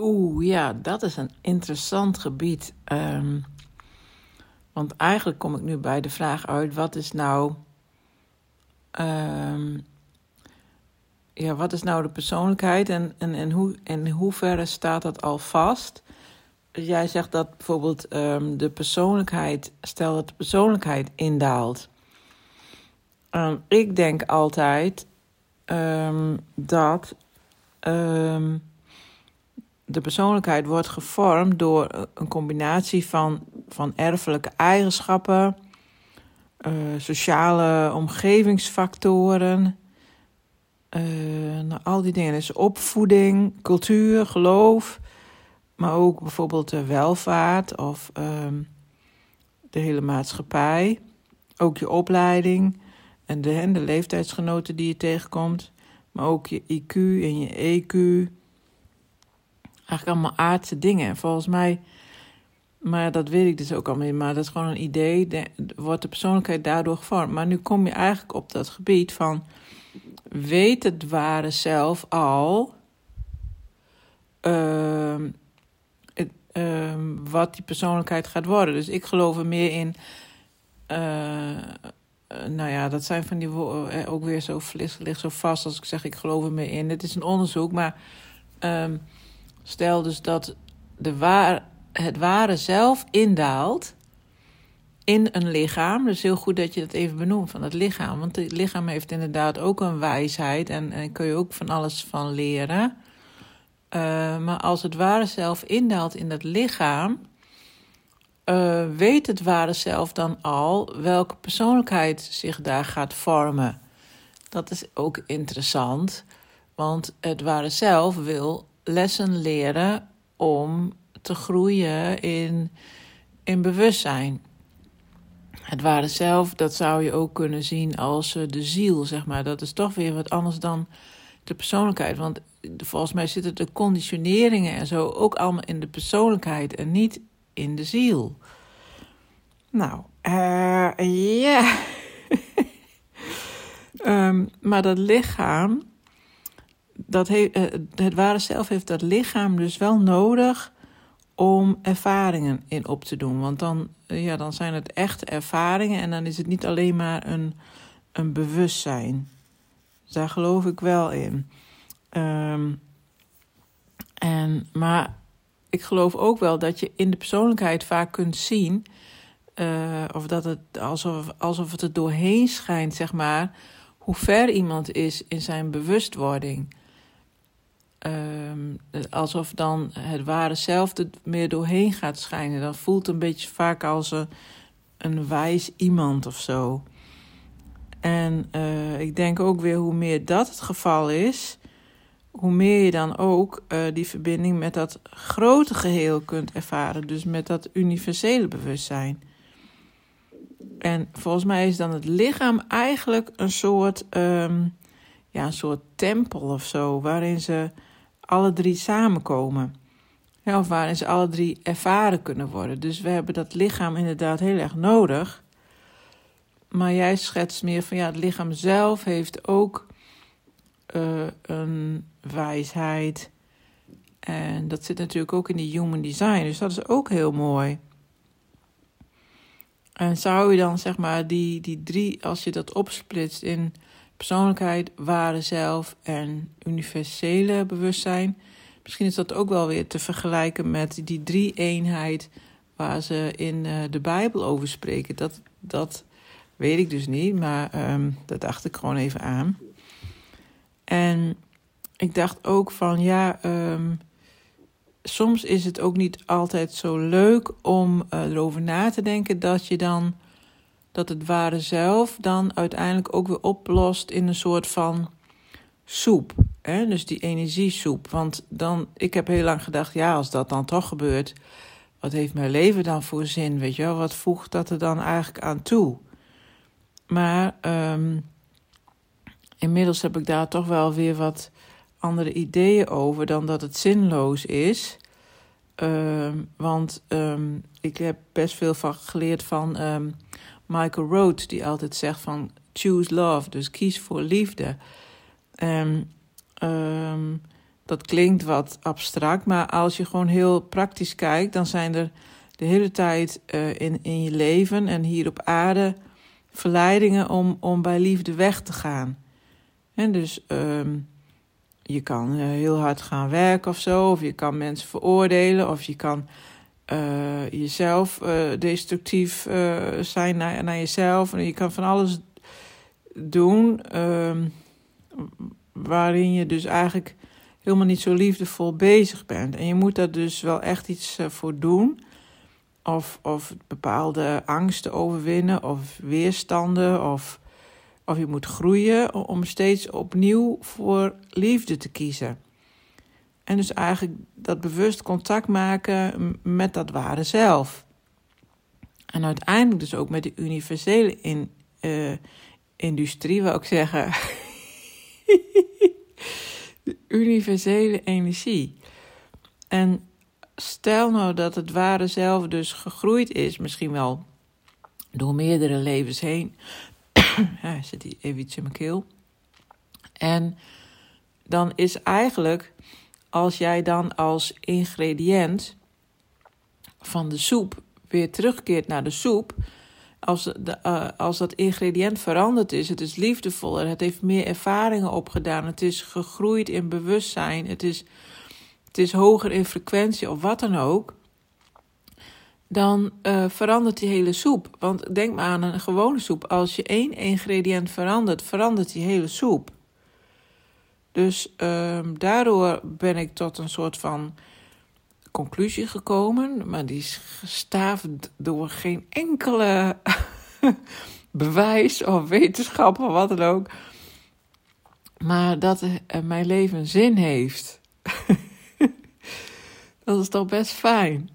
Oeh, ja, dat is een interessant gebied. Um, want eigenlijk kom ik nu bij de vraag uit: wat is nou. Um, ja, wat is nou de persoonlijkheid en, en, en hoe, in hoeverre staat dat al vast? Jij zegt dat bijvoorbeeld um, de persoonlijkheid, stel dat de persoonlijkheid indaalt. Ik denk altijd dat de persoonlijkheid wordt gevormd door een combinatie van, van erfelijke eigenschappen, uh, sociale omgevingsfactoren, uh, nou, al die dingen. Dus opvoeding, cultuur, geloof, maar ook bijvoorbeeld de welvaart of um, de hele maatschappij. Ook je opleiding en de, de leeftijdsgenoten die je tegenkomt, maar ook je IQ en je EQ eigenlijk allemaal aardse dingen. Volgens mij, maar dat weet ik dus ook al meer, maar dat is gewoon een idee, de, wordt de persoonlijkheid daardoor gevormd. Maar nu kom je eigenlijk op dat gebied van, weet het ware zelf al uh, uh, wat die persoonlijkheid gaat worden. Dus ik geloof er meer in. Uh, nou ja, dat zijn van die woorden ook weer zo ligt zo vast als ik zeg ik geloof er meer in. Het is een onderzoek, maar um, Stel dus dat de waar, het ware zelf indaalt in een lichaam. Dus heel goed dat je dat even benoemt van het lichaam. Want het lichaam heeft inderdaad ook een wijsheid en, en kun je ook van alles van leren. Uh, maar als het ware zelf indaalt in dat lichaam, uh, weet het ware zelf dan al welke persoonlijkheid zich daar gaat vormen. Dat is ook interessant, want het ware zelf wil lessen leren om te groeien in, in bewustzijn. Het ware zelf, dat zou je ook kunnen zien als eh, de ziel, zeg maar. Dat is toch weer wat anders dan de persoonlijkheid. Want volgens mij zitten de conditioneringen en zo ook allemaal in de persoonlijkheid en niet in de ziel. Nou, uh, ja. um, maar dat lichaam, dat he, uh, het ware zelf heeft dat lichaam dus wel nodig om ervaringen in op te doen. Want dan, uh, ja, dan zijn het echte ervaringen en dan is het niet alleen maar een, een bewustzijn. Daar geloof ik wel in. Um, en, maar ik geloof ook wel dat je in de persoonlijkheid vaak kunt zien. Uh, of dat het alsof, alsof het er doorheen schijnt, zeg maar. Hoe ver iemand is in zijn bewustwording. Um, alsof dan het ware zelf er meer doorheen gaat schijnen. Dat voelt een beetje vaak als een, een wijs iemand of zo. En uh, ik denk ook weer hoe meer dat het geval is, hoe meer je dan ook uh, die verbinding met dat grote geheel kunt ervaren. Dus met dat universele bewustzijn. En volgens mij is dan het lichaam eigenlijk een soort, um, ja, een soort tempel of zo, waarin ze alle drie samenkomen. Of waarin ze alle drie ervaren kunnen worden. Dus we hebben dat lichaam inderdaad heel erg nodig. Maar jij schetst meer van ja, het lichaam zelf heeft ook uh, een wijsheid. En dat zit natuurlijk ook in die human design. Dus dat is ook heel mooi. En zou je dan zeg maar die, die drie, als je dat opsplitst in persoonlijkheid, ware zelf en universele bewustzijn. Misschien is dat ook wel weer te vergelijken met die drie-eenheid waar ze in uh, de Bijbel over spreken. Dat, dat weet ik dus niet, maar um, dat dacht ik gewoon even aan. En ik dacht ook van ja, um, soms is het ook niet altijd zo leuk om uh, erover na te denken dat je dan dat het ware zelf dan uiteindelijk ook weer oplost in een soort van soep. Hè? Dus die energiesoep. Want dan, ik heb heel lang gedacht, ja, als dat dan toch gebeurt, wat heeft mijn leven dan voor zin? Weet je wel, wat voegt dat er dan eigenlijk aan toe? Maar um, inmiddels heb ik daar toch wel weer wat andere ideeën over dan dat het zinloos is. Um, want um, ik heb best veel van geleerd van Michael Rhodes, die altijd zegt van choose love, dus kies voor liefde. En um, dat klinkt wat abstract, maar als je gewoon heel praktisch kijkt, dan zijn er de hele tijd uh, in, in je leven en hier op aarde verleidingen om, om bij liefde weg te gaan. En dus um, je kan uh, heel hard gaan werken of zo, of je kan mensen veroordelen, of je kan uh, jezelf destructief zijn naar, naar jezelf. En je kan van alles doen um, waarin je dus eigenlijk helemaal niet zo liefdevol bezig bent. En je moet daar dus wel echt iets voor doen of, of bepaalde angsten overwinnen of weerstanden of, of je moet groeien om steeds opnieuw voor liefde te kiezen. En dus eigenlijk dat bewust contact maken met dat ware zelf. En uiteindelijk dus ook met de universele in, uh, industrie, wil ik zeggen. de universele energie. En stel nou dat het ware zelf dus gegroeid is, misschien wel door meerdere levens heen. ja, zit hier even iets in mijn keel. En dan is eigenlijk, als jij dan als ingrediënt van de soep weer terugkeert naar de soep, als, de, uh, als dat ingrediënt veranderd is, het is liefdevoller, het heeft meer ervaringen opgedaan, het is gegroeid in bewustzijn, het is het is hoger in frequentie of wat dan ook, dan uh, verandert die hele soep. Want denk maar aan een gewone soep. Als je één ingrediënt verandert, verandert die hele soep. Dus uh, daardoor ben ik tot een soort van conclusie gekomen, maar die is gestaafd door geen enkele bewijs of wetenschap of wat dan ook. Maar dat uh, mijn leven zin heeft. Dat is toch best fijn.